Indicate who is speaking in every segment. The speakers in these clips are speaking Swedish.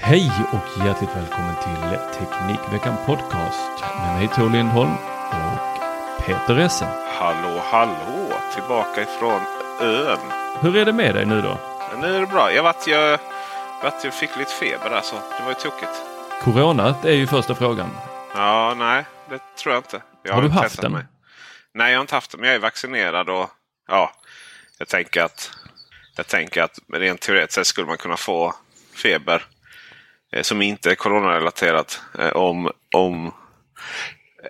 Speaker 1: Hej och hjärtligt välkommen till Teknikveckan Podcast med mig Tor Lindholm och Peter Essen.
Speaker 2: Hallå, hallå! Tillbaka ifrån ön.
Speaker 1: Hur är det med dig nu då?
Speaker 2: Nu är det bra. Jag, vat, jag, vat, jag fick lite feber där så det var ju tokigt.
Speaker 1: Coronat är ju första frågan.
Speaker 2: Ja, nej, det tror jag inte. Jag
Speaker 1: har du
Speaker 2: inte
Speaker 1: haft den?
Speaker 2: mig. Nej, jag har inte haft den. Men jag är vaccinerad och ja, jag tänker att jag tänker att rent teoretiskt skulle man kunna få feber Eh, som inte är coronarelaterat eh, om, om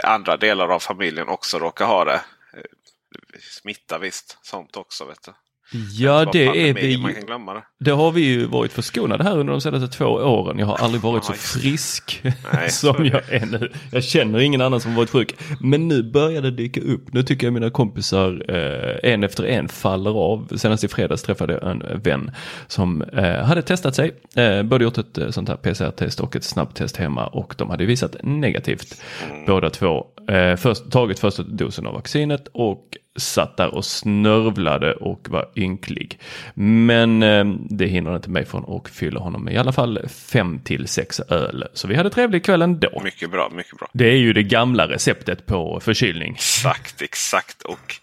Speaker 2: andra delar av familjen också råkar ha det. Eh, smitta visst, sånt också. vet du.
Speaker 1: Ja, det är vi
Speaker 2: Man kan glömma det.
Speaker 1: Det har vi ju varit förskonade här under de senaste två åren. Jag har aldrig varit så frisk
Speaker 2: Nej,
Speaker 1: som
Speaker 2: är
Speaker 1: jag är nu. Jag känner ingen annan som varit sjuk. Men nu börjar det dyka upp. Nu tycker jag mina kompisar eh, en efter en faller av. Senast i fredags träffade jag en vän som eh, hade testat sig. Eh, både gjort ett eh, sånt här PCR-test och ett snabbtest hemma och de hade visat negativt. Båda två. Eh, först, tagit första dosen av vaccinet och satt där och snörvlade och var ynklig. Men eh, det hinner inte mig från att fylla honom med i alla fall fem till sex öl. Så vi hade trevlig kväll ändå.
Speaker 2: Mycket bra, mycket bra.
Speaker 1: Det är ju det gamla receptet på förkylning.
Speaker 2: Exakt, exakt. Och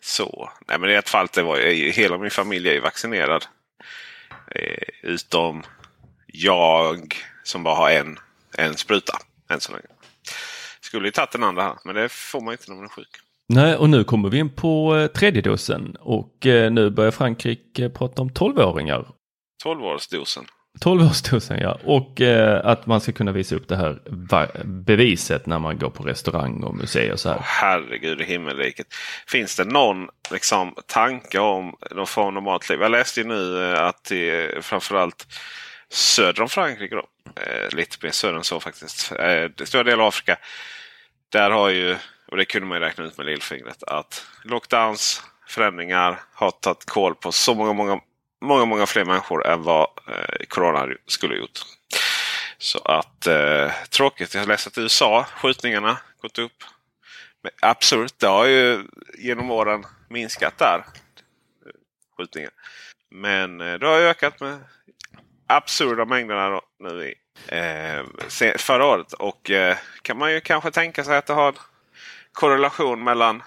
Speaker 2: så. Nej, men i ett fall det var ju, hela min familj är ju vaccinerad. Eh, utom jag som bara har en, en spruta än så länge. Skulle ju tagit den andra här, men det får man inte när man är sjuk.
Speaker 1: Nej, och nu kommer vi in på eh, tredje dosen och eh, nu börjar Frankrike prata om 12-åringar
Speaker 2: 12-årsdosen.
Speaker 1: 12-årsdosen ja, och eh, att man ska kunna visa upp det här beviset när man går på restaurang och museer och så här.
Speaker 2: Åh, herregud i himmelriket. Finns det någon liksom, tanke om någon form av matliv? Jag läste ju nu att det är framförallt söder om Frankrike. Då, eh, lite mer söder än så faktiskt. Eh, stora delar av Afrika. Där har ju, och det kunde man ju räkna ut med lillfingret, att lockdowns, förändringar har tagit koll på så många, många, många, många fler människor än vad eh, corona skulle gjort. Så att eh, tråkigt. Jag har läst att i USA skjutningarna gått upp. Men absurt. Det har ju genom åren minskat där. Skjutningar. Men eh, det har ökat med absurda mängderna nu i eh, förra året. Och eh, kan man ju kanske tänka sig att det har korrelation mellan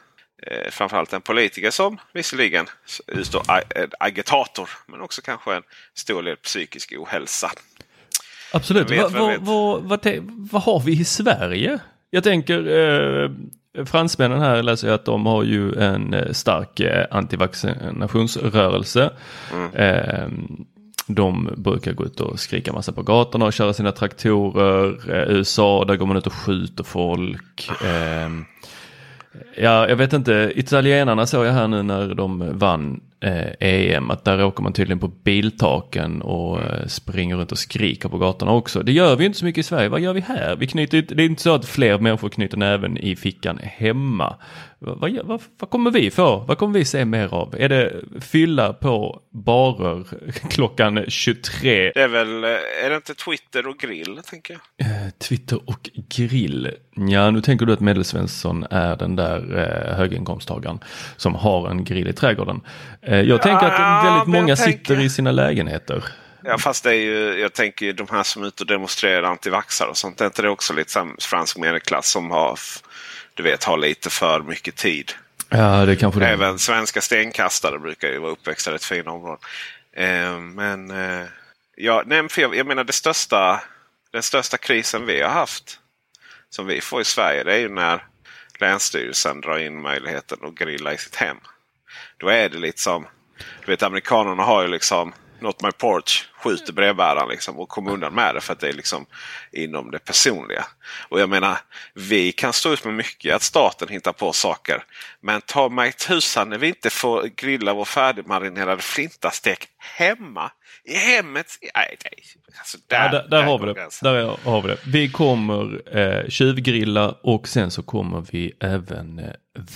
Speaker 2: eh, framförallt en politiker som visserligen utstår en agitator. Men också kanske en stor del psykisk ohälsa.
Speaker 1: Absolut.
Speaker 2: Vet,
Speaker 1: vad- vad te- vad har vi i Sverige? Jag tänker eh, fransmännen här läser jag att de har ju en eh, stark eh, antivaccinationsrörelse.
Speaker 2: Mm.
Speaker 1: Eh, de brukar gå ut och skrika massa på gatorna och köra sina traktorer. Eh, USA, där går man ut och skjuter folk. Eh, Ja, jag vet inte. Italienarna såg jag här nu när de vann EM att där åker man tydligen på biltaken och eh, springer runt och skriker på gatorna också. Det gör vi inte så mycket i Sverige. Vad gör vi här? Vi knyter, det är inte så att fler människor knyter näven i fickan hemma. Vad, vad, vad, kommer vi få? Vad kommer vi se mer av? Är det fylla på barer klockan 23?
Speaker 2: Det är väl, eh, är det inte Twitter och grill tänker jag?
Speaker 1: Eh, Twitter och grill. Ja, nu tänker du att Medelsvensson är den där eh, höginkomsttagaren som har en grill i trädgården. Eh, jag tänker att
Speaker 2: Ja,
Speaker 1: väldigt många
Speaker 2: tänker-
Speaker 1: sitter i sina lägenheter.
Speaker 2: Ja fast det är ju, jag tänker ju de här som är ute och demonstrerar antivaxxare och sånt. Är inte det också lite som fransk medelklass som har, du vet, har lite för mycket tid?
Speaker 1: Ja, det kanske det.
Speaker 2: Även svenska stenkastare brukar ju vara uppväxta i ett fint område. Eh, men eh, ja, nej, för jag, jag menar det största, den största krisen vi har haft som vi får i Sverige det är ju när Länsstyrelsen drar in möjligheten att grilla i sitt hem. Då är det lite som, du vet amerikanerna har ju liksom Not my porch, skjuter brevbäraren liksom och kommer undan med det för att det är liksom inom det personliga. Och jag menar, vi kan stå ut med mycket att staten hittar på saker. Men ta mig tusan när vi inte får grilla vår färdigmarinerade flintastek hemma. I hemmet. Nej, nej. Alltså, där,
Speaker 1: Ja, där, där har vi det.
Speaker 2: gränsen.
Speaker 1: Där har vi det. Vi kommer eh, tjuvgrilla och sen så kommer vi även eh,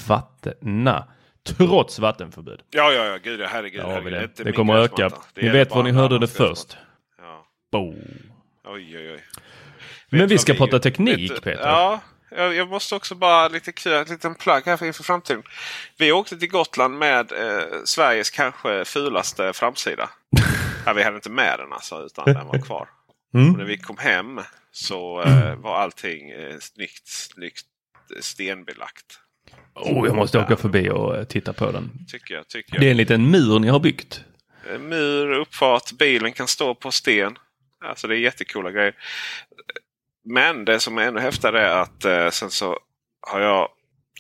Speaker 1: vattna. Trots vattenförbud.
Speaker 2: Ja, ja, ja. Gud, ja, herregud.
Speaker 1: Vi
Speaker 2: herregud.
Speaker 1: det. Det
Speaker 2: min
Speaker 1: kommer öka.
Speaker 2: Det
Speaker 1: Ni vet var ni hörde det först.
Speaker 2: Ja.
Speaker 1: Boom.
Speaker 2: Oj, oj, oj.
Speaker 1: Men
Speaker 2: Vet
Speaker 1: vi ska prata teknik,
Speaker 2: vet
Speaker 1: Peter.
Speaker 2: Ja, jag, måste också bara lite kul, en liten plugg här för inför framtiden. Vi åkte till Gotland med eh, Sveriges kanske fulaste framsida. ja, vi hade inte med den alltså, utan den var kvar.
Speaker 1: Mm.
Speaker 2: Och när vi kom hem så eh, var allting eh, snyggt, snyggt stenbelagt.
Speaker 1: Oh, jag måste åka förbi och eh, titta på den.
Speaker 2: Tycker jag. Tycker jag.
Speaker 1: Det är en liten mur ni har byggt.
Speaker 2: Mur, uppfart, bilen kan stå på sten. Alltså det är jättekola grejer. Men det som är ännu häftigare är att eh, sen så har jag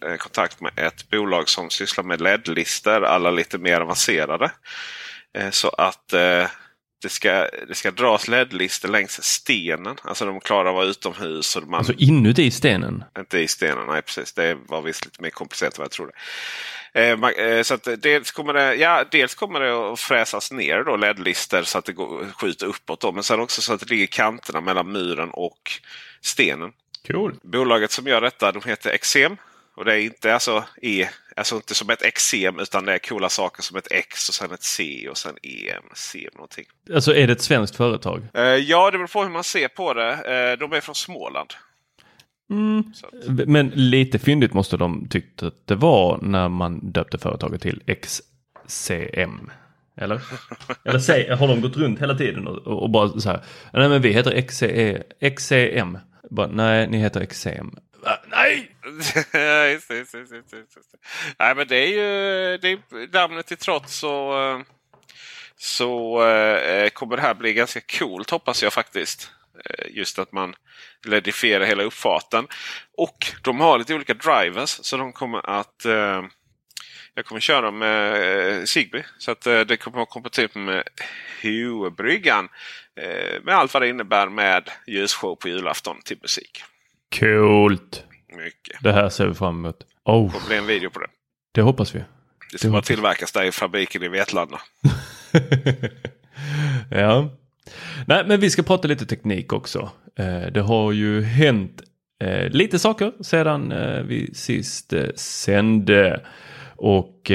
Speaker 2: eh, kontakt med ett bolag som sysslar med LED-lister. Alla lite mer avancerade. Eh, så att eh, det, ska, det ska dras LED-lister längs stenen. Alltså de klarar att vara utomhus. Och man,
Speaker 1: Alltså inuti stenen.
Speaker 2: inte i stenen, nej precis. Det var visst lite mer komplicerat än vad jag trodde. Eh, man- eh, så dels kommer det, ja, dels kommer det att fräsas ner då LED-lister så att det går, skjuter uppåt. Då, men sen också så att det ligger kanterna mellan muren och stenen.
Speaker 1: Cool.
Speaker 2: Bolaget som gör detta de heter Exem. Och det är inte alltså, e, alltså inte som ett eksem utan det är coola saker som ett X och sen ett C och sen EM, C någonting.
Speaker 1: Alltså är det ett svenskt företag?
Speaker 2: Eh, ja, det beror på hur man ser på det. Eh, de är från Småland.
Speaker 1: Mm.
Speaker 2: Att,
Speaker 1: Men lite fyndigt måste de tyckt att det var när man döpte företaget till XCM. Eller? Eller säg, har de gått runt hela tiden och, och bara så här. Nej men vi heter XCE, XCM. Bara, nej ni heter XCM. Nej!
Speaker 2: Just det, just det, just det, just just. Nej, men det är ju det är, namnet till trots så, så eh, kommer det här bli ganska coolt hoppas jag faktiskt. Eh, just att man ledifierar hela uppfarten. Och de har lite olika drivers så de kommer att eh, jag kommer köra med eh, Zigbee. Så att eh, det kommer att vara kompatibelt typ med Hue-bryggan. Eh, med allt vad det innebär med ljusshow på julafton till musik.
Speaker 1: Coolt!
Speaker 2: Mycket.
Speaker 1: Det här ser vi fram emot. Oh,
Speaker 2: Det blir en video på det.
Speaker 1: det hoppas vi.
Speaker 2: Det ska bara tillverkas där i fabriken i Vetlanda.
Speaker 1: ja. Nej, men vi ska prata lite teknik också. Eh, det har ju hänt eh, lite saker sedan eh, vi sist sände. Och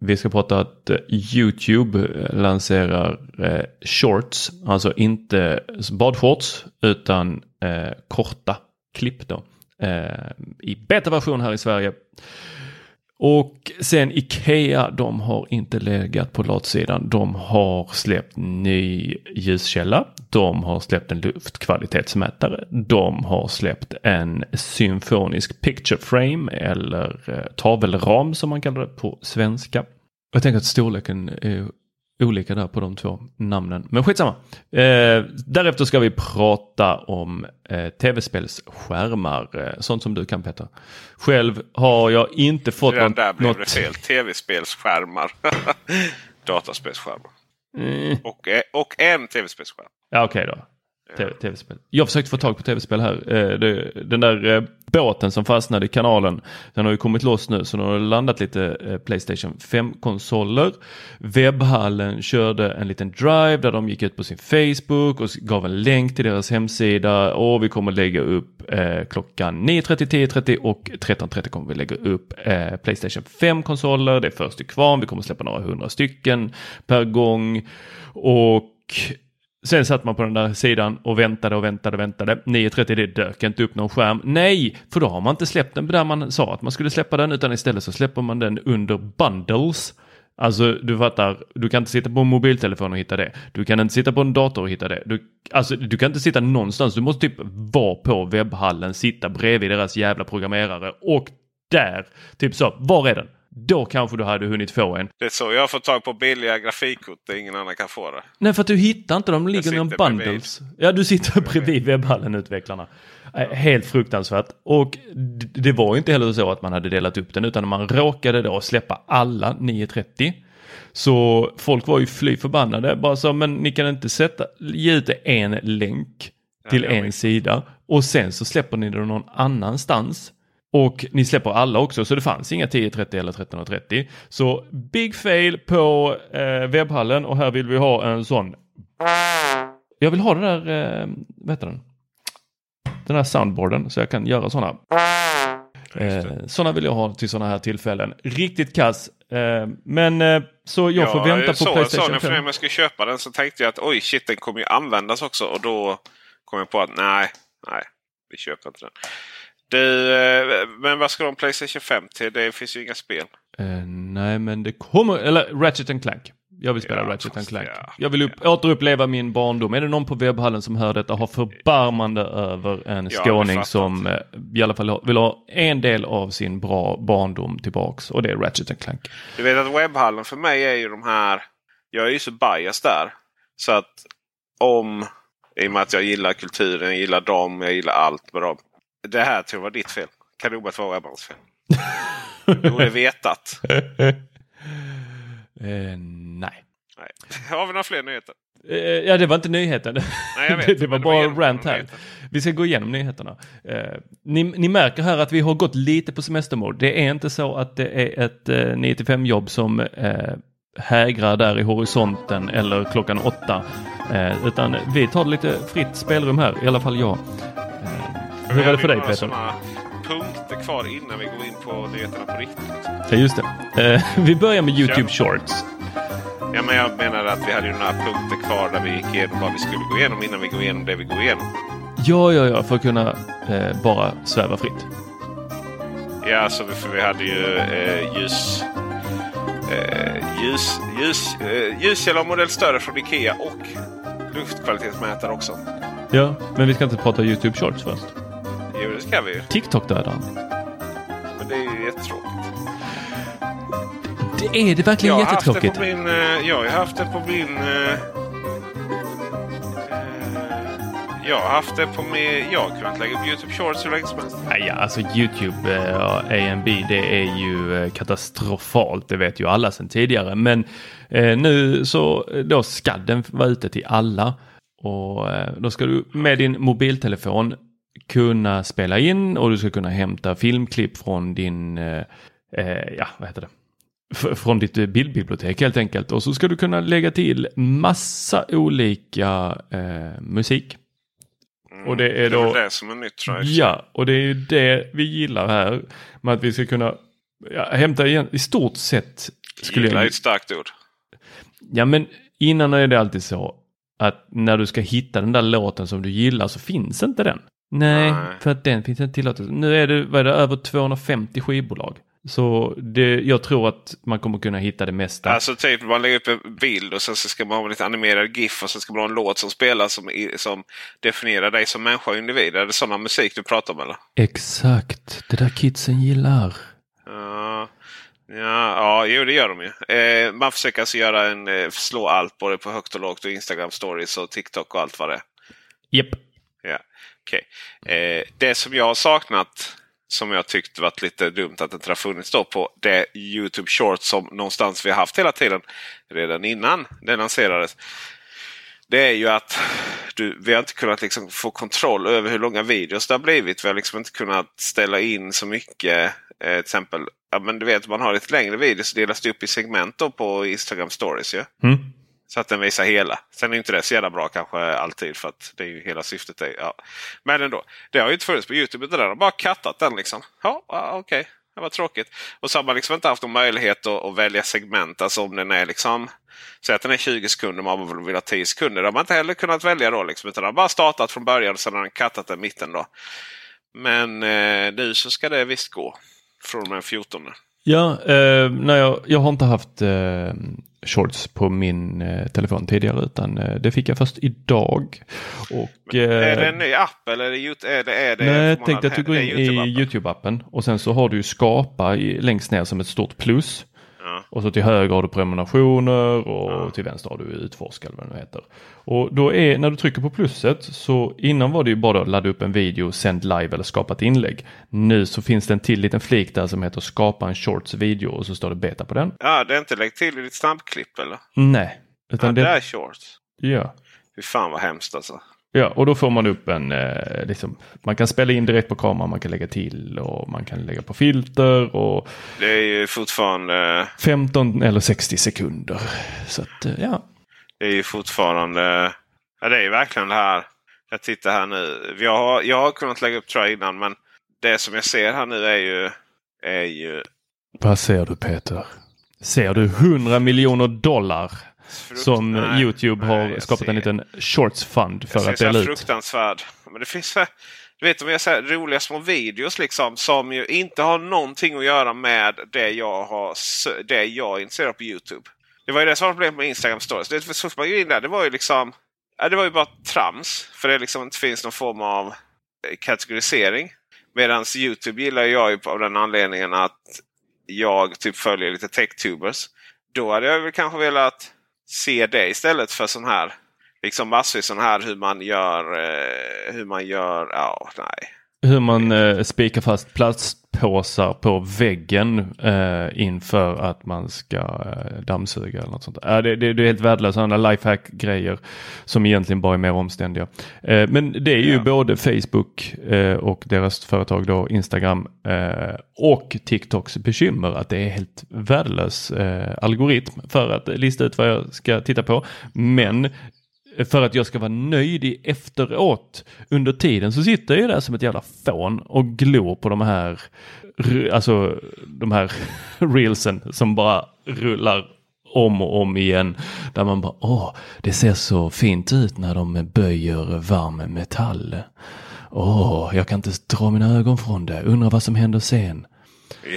Speaker 1: vi ska prata att YouTube lanserar shorts, alltså inte badshorts utan korta klipp då. Eh, I betaversion här i Sverige. Och sen Ikea, de har inte legat på latsidan. De har släppt ny ljuskälla. De har släppt en luftkvalitetsmätare. De har släppt en symfonisk picture frame eller eh, tavelram som man kallar det på svenska. Jag tänker att storleken är olika där på de två namnen. Men skitsamma. Eh, därefter ska vi prata om eh, tv-spelsskärmar. Eh, sånt som du kan Peter. Själv har jag inte fått något...
Speaker 2: där blev det
Speaker 1: något...
Speaker 2: fel. Tv-spelsskärmar. Dataspelsskärmar.
Speaker 1: Mm.
Speaker 2: Och, eh, och en tv-spelsskärm.
Speaker 1: Ja okej då. TV- Tv-spel. Jag försökte få tag på tv-spel här. Eh, det, den där båten som fastnade i kanalen. Den har ju kommit loss nu så nu har det landat lite eh, Playstation 5-konsoler. Webbhallen körde en liten drive där de gick ut på sin Facebook och gav en länk till deras hemsida och vi kommer lägga upp eh, klockan 9.30, 10.30 och 13.30 kommer vi lägga upp eh, Playstation 5-konsoler. Det är först till kvarn, vi kommer släppa några hundra stycken per gång. Och Sen satt man på den där sidan och väntade och väntade och väntade. 9.30 det dök inte upp någon skärm. Nej, för då har man inte släppt den där man sa att man skulle släppa den utan istället så släpper man den under bundles. Alltså du fattar, du kan inte sitta på en mobiltelefon och hitta det. Du kan inte sitta på en dator och hitta det. Du, alltså du kan inte sitta någonstans. Du måste typ vara på webbhallen, sitta bredvid deras jävla programmerare och där, typ så, var är den? Då kanske du hade hunnit få en.
Speaker 2: Det är så jag har fått tag på billiga grafikkort där ingen annan kan få det.
Speaker 1: Nej, för att du hittar inte dem. De ligger i någon bundles. Bredvid. Ja, du sitter bredvid webbhallen-utvecklarna. Helt fruktansvärt. Och det var inte heller så att man hade delat upp den utan man råkade då släppa alla 9.30. Så folk var ju fly förbannade. Bara så, men ni kan inte sätta, ge ut en länk till ja, en sida och sen så släpper ni det någon annanstans. Och ni släpper alla också så det fanns inga 10.30 eller 13.30. Så big fail på eh, webbhallen och här vill vi ha en sån. Jag vill ha det där, eh, vad heter den? Den här soundboarden så jag kan göra sådana. Eh, sådana vill jag ha till sådana här tillfällen. Riktigt kass. Eh, men eh, så jag ja, får vänta på Playstation 5.
Speaker 2: Så när jag skulle köpa den så tänkte jag att oj shit den kommer ju användas också och då kom jag på att nej, nej, vi köper inte den. Du, eh, men vad ska de Playstation 5 till? Det finns ju inga spel.
Speaker 1: Uh, nej, men det kommer, eller Ratchet and Clank. Jag vill spela ja, Ratchet and Clank. Ja, jag vill upp, ja. återuppleva min barndom. Är det någon på webbhallen som hör detta har förbarmande över en ja, skåning som eh, i alla fall vill ha en del av sin bra barndom tillbaks och det är Ratchet and Clank.
Speaker 2: Du vet att webbhallen för mig är ju de här, jag är ju så bias där. Så att om, i och med att jag gillar kulturen, jag gillar dem, jag gillar allt med dem. Det här tror jag var ditt fel. Kan det omöjligt vara Ebbans fel. Du borde vetat.
Speaker 1: eh, nej.
Speaker 2: nej. Har vi några fler nyheter?
Speaker 1: Eh, ja, det var inte nyheten. Nej, vet, det var bara rant här. Vi ska gå igenom nyheterna. Eh, ni, ni, märker här att vi har gått lite på semestermode. Det är inte så att det är ett eh, 9 5 jobb som eh, hägrar där i horisonten eller klockan åtta. Eh, utan vi tar lite fritt spelrum här, i alla fall jag. Hur är det för dig Peter?
Speaker 2: punkter kvar innan vi går in på nyheterna på riktigt.
Speaker 1: Ja, just det. Eh, vi börjar med YouTube Shorts.
Speaker 2: Ja, men jag menar att vi hade ju några punkter kvar där vi gick igenom vad vi skulle gå igenom innan vi går igenom det vi går igenom.
Speaker 1: Ja, ja, ja, för att kunna eh, bara sväva fritt.
Speaker 2: Ja, alltså, för vi hade ju eh, ljus, eh, ljus, ljus, eh, ljuskälla större från Ikea och luftkvalitetsmätare också.
Speaker 1: Ja, men vi ska inte prata YouTube Shorts först.
Speaker 2: Jo, det ska vi ju.
Speaker 1: TikTok dödar
Speaker 2: Men det är ju jättetråkigt.
Speaker 1: Det är det verkligen jag jättetråkigt?
Speaker 2: Haft det på min, uh, jag har haft det på min... Uh, jag har haft det på min... Jag har kunnat lägga upp YouTube Shorts hur länge som helst.
Speaker 1: Nej, ja, alltså YouTube uh, AMB det är ju katastrofalt. Det vet ju alla sedan tidigare. Men uh, nu så då ska den vara ute till alla. Och då ska du med din mobiltelefon kunna spela in och du ska kunna hämta filmklipp från din, eh, eh ja vad heter det, F från ditt bildbibliotek helt enkelt. Och så ska du kunna lägga till massa olika eh, musik.
Speaker 2: Mm, och det är då... Det är det som är nytt tror jag.
Speaker 1: Ja, och det är ju det vi gillar här. Med att vi ska kunna ja, hämta igen i stort sett.
Speaker 2: Skulle Gilla är ett starkt ord.
Speaker 1: Ja, men innan är det alltid så att när du ska hitta den där låten som du gillar så finns inte den. Nej, Nej, för att den finns inte tillåten. Nu är det, vad är det över 250 skivbolag. Så det, jag tror att man kommer kunna hitta det mesta.
Speaker 2: Alltså typ man lägger upp en bild och sen så ska man ha lite animerad GIF och sen ska man ha en låt som spelas som, som definierar dig som människa och individ. Är det sådana musik du pratar om eller?
Speaker 1: Exakt, det där kidsen gillar.
Speaker 2: Ja, ja, ja jo det gör de ju. Eh, man försöker alltså göra en, eh, slå allt både på högt och lågt och Instagram stories och TikTok och allt vad det är.
Speaker 1: Japp. Yep.
Speaker 2: Okay. Eh, det som jag har saknat som jag tyckte varit lite dumt att det inte har funnits då på det Youtube Shorts som någonstans vi har haft hela tiden redan innan det lanserades. Det är ju att du, vi har inte kunnat liksom få kontroll över hur långa videos det har blivit. Vi har liksom inte kunnat ställa in så mycket. Eh, till exempel, ja, men du vet man har lite längre videos så delas det upp i segment då på Instagram stories. Ja?
Speaker 1: Mm.
Speaker 2: Så att den visar hela. Sen är inte det så jävla bra kanske alltid för att det är ju hela syftet. Är, ja. Men ändå. Det har ju inte funnits på Youtube. Det där har bara kattat den liksom. Ja, okej. Okay. Det var tråkigt. Och så har man liksom inte haft någon möjlighet att, att, välja segment. Alltså om den är liksom. Säg att den är 20 sekunder man vill ha 10 sekunder. Det har man inte heller kunnat välja då. Liksom, utan den har bara startat från början och sen har den kattat den mitten. Då. Men eh, nu så ska det visst gå. Från och med 14.
Speaker 1: Ja, eh, nej, jag, jag har inte haft eh, shorts på min eh, telefon tidigare utan eh, det fick jag först idag. Och,
Speaker 2: är det en ny app eller är det, är det, är det
Speaker 1: Nej, tänk dig att du går in i Youtube-appen och sen så har du skapa i, längst ner som ett stort plus. Och så till höger har du prenumerationer och ja. till vänster har du utforska eller vad det heter. Och då är, när du trycker på plusset så innan var det ju bara att ladda upp en video, sänd live eller skapa ett inlägg. Nu så finns det en till liten flik där som heter skapa en shorts video och så står det beta på den.
Speaker 2: Ja, det är inte lägg till i ditt snabbklipp eller?
Speaker 1: Nej.
Speaker 2: Utan ja, det, det är shorts.
Speaker 1: Ja.
Speaker 2: Fy fan vad hemskt alltså.
Speaker 1: Ja, och då får man upp en, eh, liksom, man kan spela in direkt på kameran, man kan lägga till och man kan lägga på filter. och
Speaker 2: Det är ju fortfarande
Speaker 1: 15 eller 60 sekunder. Så att, eh, ja.
Speaker 2: Det är ju fortfarande, ja det är ju verkligen det här. Jag tittar här nu. Jag har, jag har kunnat lägga upp tror jag innan men det som jag ser här nu är ju, är ju...
Speaker 1: Vad ser du Peter? Ser du 100 miljoner dollar? Som nej, Youtube har nej, skapat ser. en liten shorts fund för att dela ut.
Speaker 2: Fruktansvärd. Men det finns du vet, om jag säger roliga små videos liksom som ju inte har någonting att göra med det jag, har, det jag är intresserad av på Youtube. Det var ju det som var problemet med Instagram stories. Det först man in där, det var ju liksom ja, det var ju bara trams. För det liksom inte finns någon form av eh, kategorisering. Medan Youtube gillar jag ju av den anledningen att jag typ följer lite tech-tubers. Då hade jag väl kanske velat se det istället för sån här liksom massvis sån här hur man gör. Eh, hur man gör. Ja, nej.
Speaker 1: Hur man eh, spikar fast plastpåsar på väggen eh, inför att man ska eh, dammsuga eller något sånt. Äh, det, det, det är helt värdelöst sådana lifehack-grejer som egentligen bara är mer omständiga. Eh, men det är ju ja. både Facebook eh, och deras företag då Instagram eh, och TikToks bekymmer att det är helt värdelös eh, algoritm för att lista ut vad jag ska titta på. Men för att jag ska vara nöjd i efteråt. Under tiden så sitter jag där som ett jävla fån och glor på de här, alltså de här reelsen som bara rullar om och om igen. Där man bara, åh, det ser så fint ut när de böjer varm metall. Åh, jag kan inte dra mina ögon från det. Undrar vad som händer sen.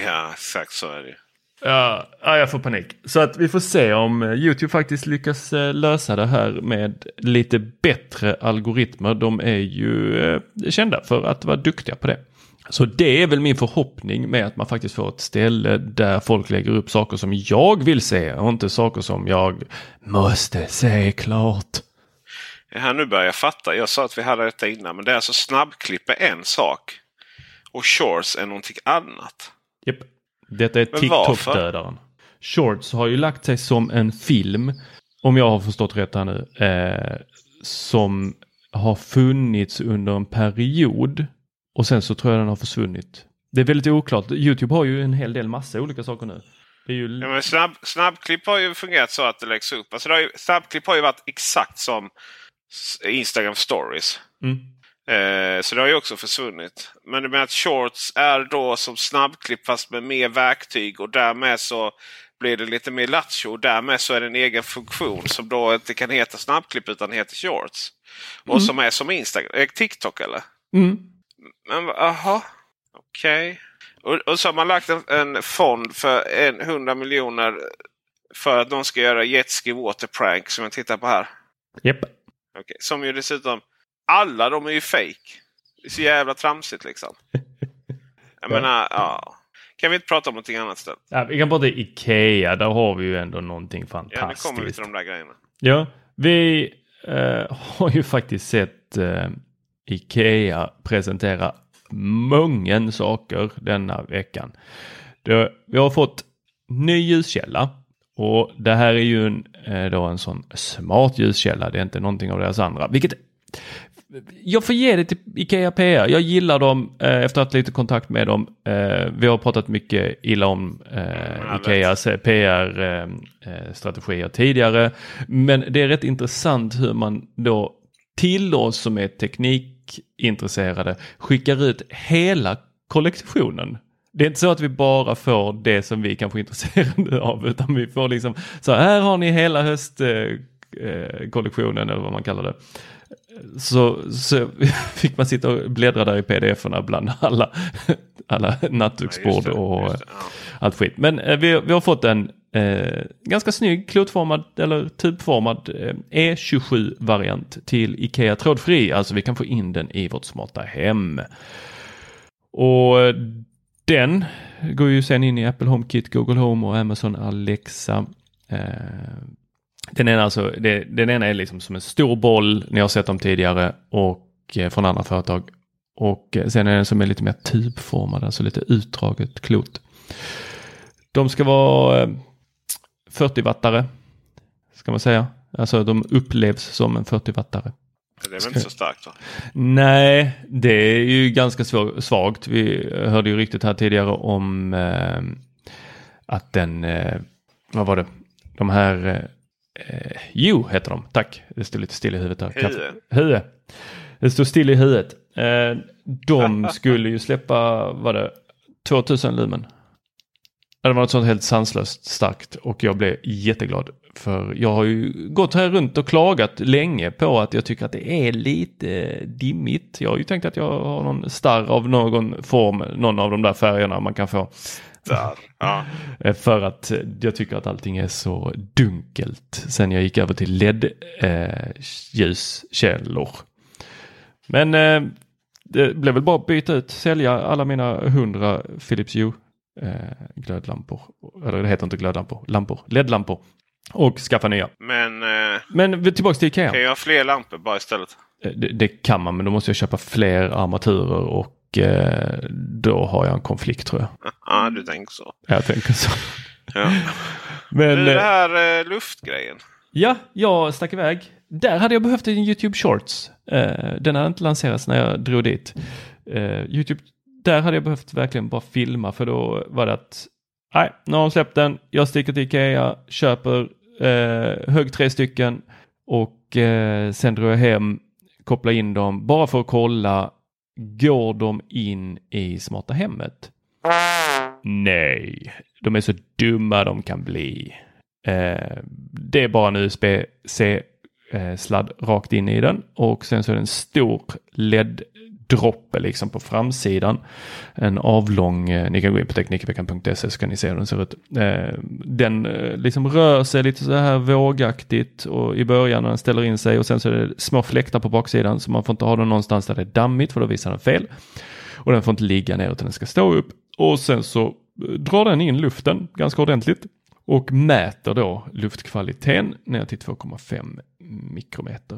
Speaker 2: Ja, exakt så är det.
Speaker 1: Ja, jag får panik. Så att vi får se om eh, Youtube faktiskt lyckas eh, lösa det här med lite bättre algoritmer. De är ju eh, kända för att vara duktiga på det. Så det är väl min förhoppning med att man faktiskt får ett ställe där folk lägger upp saker som jag vill se och inte saker som jag måste se klart.
Speaker 2: Ja, nu börjar jag fatta. Jag sa att vi hade detta innan men det är alltså snabbklipp är en sak och shorts är någonting annat.
Speaker 1: Japp. Detta är TikTok-dödaren. Shorts har ju lagt sig som en film, om jag har förstått rätt här nu, eh, som har funnits under en period och sen så tror jag den har försvunnit. Det är väldigt oklart. Youtube har ju en hel del massa olika saker nu. Det ju...
Speaker 2: ja, men snabb, snabbklipp har ju fungerat så att det läggs upp. Alltså har ju, snabbklipp har ju varit exakt som Instagram stories. Mm. Eh, så det har ju också försvunnit. Men det med att shorts är då som snabbklipp fast med mer verktyg och därmed så blir det lite mer lattjo. Och därmed så är det en egen funktion som då inte kan heta snabbklipp utan heter shorts. Mm. Och som är som Instagram, eh, TikTok eller?
Speaker 1: Mm.
Speaker 2: Men aha, okej. Okay. Och, och, så har man lagt en, en fond för en 100 miljoner för att de ska göra jetski water prank som jag tittar på här.
Speaker 1: Yep.
Speaker 2: Okay. Som ju dessutom alla de är ju fake. Det är så jävla tramsigt liksom. Jag menar, ja. Kan vi inte prata om någonting annat istället?
Speaker 1: Ja, vi kan prata Ikea. Där har vi ju ändå någonting fantastiskt.
Speaker 2: Ja, nu kommer vi till de där grejerna.
Speaker 1: Ja, vi eh, har ju faktiskt sett eh, Ikea presentera många saker denna veckan. Det, vi har fått ny ljuskälla och det här är ju en, eh, då en sån smart ljuskälla. Det är inte någonting av deras andra, vilket jag får ge det till Ikea PR. Jag gillar dem eh, efter att ha lite kontakt med dem. Eh, vi har pratat mycket illa om eh, Ikeas PR-strategier tidigare. Men det är rätt intressant hur man då till oss som är teknikintresserade skickar ut hela kollektionen. Det är inte så att vi bara får det som vi kanske är intresserade av utan vi får liksom så här har ni hela höstkollektionen eller vad man kallar det så, så fick man sitta och bläddra där i pdf-erna bland alla, alla nattduksbord och ja. allt skit. Men eh, vi, vi har fått en eh, ganska snygg klotformad eller tubformad eh, E27-variant till Ikea trådfri. Alltså vi kan få in den i vårt smarta hem. Och den går ju sen in i Apple HomeKit, Google Home och Amazon Alexa. Eh, den ena, alltså, det, den ena är liksom som en stor boll, ni har sett dem tidigare, och eh, från andra företag. Och eh, sen är den som är lite mer tubformad, alltså lite utdraget klot. De ska vara eh, 40 wattare, ska man säga. Alltså de upplevs som en 40 wattare.
Speaker 2: Det är väl inte så starkt? Va?
Speaker 1: Nej, det är ju ganska svagt. Vi hörde ju riktigt här tidigare om eh, att den, eh, vad var det, de här eh, jo, heter de. Tack. Det står lite still i huvudet. Där.
Speaker 2: Hue.
Speaker 1: Hue. Det står still i huvudet. Eh, de skulle ju släppa, vad det, 2000 lumen. Det var något sånt helt sanslöst starkt och jag blev jätteglad. För jag har ju gått här runt och klagat länge på att jag tycker att det är lite dimmigt. Jag har ju tänkt att jag har någon starr av någon form, någon av de där färgerna man kan få.
Speaker 2: Där. Ja.
Speaker 1: Eh, för att jag tycker att allting är så dunkelt sen jag gick över till LED-ljuskällor. Eh, Men eh, det blev väl bara att byta ut, sälja alla mina hundra Philips Hue glödlampor. Eller det heter inte glödlampor, lampor, LED-lampor. Och skaffa nya.
Speaker 2: Men,
Speaker 1: Men tillbaka till Ikea.
Speaker 2: kan jag ha fler lampor bara istället?
Speaker 1: Det, det kan man, men då måste jag köpa fler armaturer och eh, då har jag en konflikt tror jag.
Speaker 2: Ja, du tänker så.
Speaker 1: Jag tänker så.
Speaker 2: Ja.
Speaker 1: Men,
Speaker 2: Du, det
Speaker 1: eh,
Speaker 2: här eh, luftgrejen.
Speaker 1: Ja, jag stack iväg. Där hade jag behövt en YouTube Shorts. Eh, den hade inte lanserats när jag drog dit. YouTube, där hade jag behövt verkligen bara filma för då var det att nej, nu har de släppt den. Jag sticker till Ikea, köper eh, hög tre stycken och eh, sen drar jag hem, kopplar in dem bara för att kolla. Går de in i smarta hemmet? Nej, de är så dumma de kan bli. Eh, det är bara en usb-c eh, sladd rakt in i den och sen så är det en stor led droppe liksom på framsidan. En avlång, eh, ni kan gå in på Teknikveckan.se så kan ni se hur den ser ut. Eh, den eh, liksom rör sig lite så här vågaktigt och i början när den ställer in sig och sen så är det små fläktar på baksidan så man får inte ha den någonstans där det är dammigt för då visar den fel. Och den får inte ligga ner utan den ska stå upp och sen så eh, drar den in luften ganska ordentligt och mäter då luftkvaliteten ner till 2,5 mikrometer.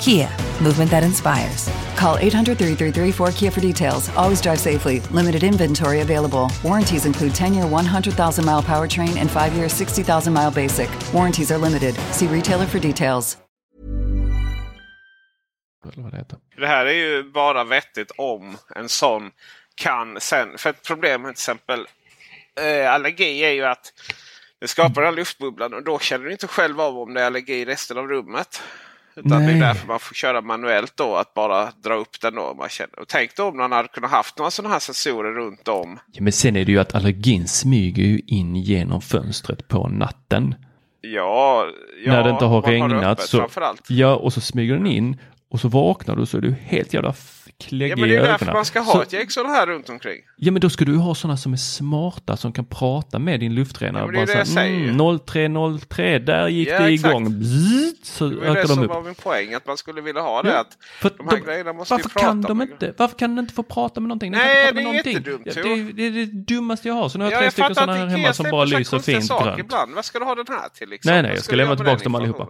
Speaker 3: Kia, movement that inspires.
Speaker 4: Call 800 333 4KIA for details. Always drive safely. Limited inventory available. Warranties include 10 year 100,000 mile powertrain and 5 year 60,000 mile basic. Warranties are limited. See retailer for details.
Speaker 1: Det
Speaker 2: här är ju bara vettigt om en sån kan sen. För ett problem med till exempel eh, allergi är ju att det skapar den luftbubblan och då känner du inte själv av om det är allergi i resten av rummet. Utan det
Speaker 1: Nej.
Speaker 2: är därför man får köra manuellt då att bara dra upp den då. Man känner. Och tänk då om man hade kunnat haft några sådana här sensorer runt om.
Speaker 1: Ja, men sen är det ju att allergin smyger ju in genom fönstret på natten.
Speaker 2: Ja, ja
Speaker 1: när det inte har regnat.
Speaker 2: öppet
Speaker 1: så, ja, och så smyger den in och så vaknar du så är du helt jävla kläggig
Speaker 2: Ja, men det är därför man ska ha
Speaker 1: så,
Speaker 2: ett gäng sådana här runt omkring.
Speaker 1: Ja men då ska du ha sådana som är smarta som kan prata med din luftrenare.
Speaker 2: Ja, men det är
Speaker 1: Bara
Speaker 2: det
Speaker 1: så här, mm, 0303, där gick
Speaker 2: Ja,
Speaker 1: det
Speaker 2: exakt.
Speaker 1: igång. Bzzzt, så
Speaker 2: Det var det
Speaker 1: de
Speaker 2: som
Speaker 1: upp.
Speaker 2: var min poäng. Att man skulle vilja ha det.
Speaker 1: Ja,
Speaker 2: Att
Speaker 1: för
Speaker 2: de här
Speaker 1: de-
Speaker 2: grejerna måste
Speaker 1: Varför
Speaker 2: prata
Speaker 1: kan de
Speaker 2: med-
Speaker 1: inte? Varför kan den inte få prata med någonting? Den
Speaker 2: Nej, det är
Speaker 1: någonting.
Speaker 2: jättedumt,
Speaker 1: Ja, det, är, det är det dummaste jag har. Så nu har jag
Speaker 2: Ja,
Speaker 1: tre stycken sådana här hemma som bara lyser fint grönt.
Speaker 2: Ibland. Vad ska du ha den här till? Liksom?
Speaker 1: Nej, nej, jag
Speaker 2: ska
Speaker 1: lämna tillbaka dem allihopa.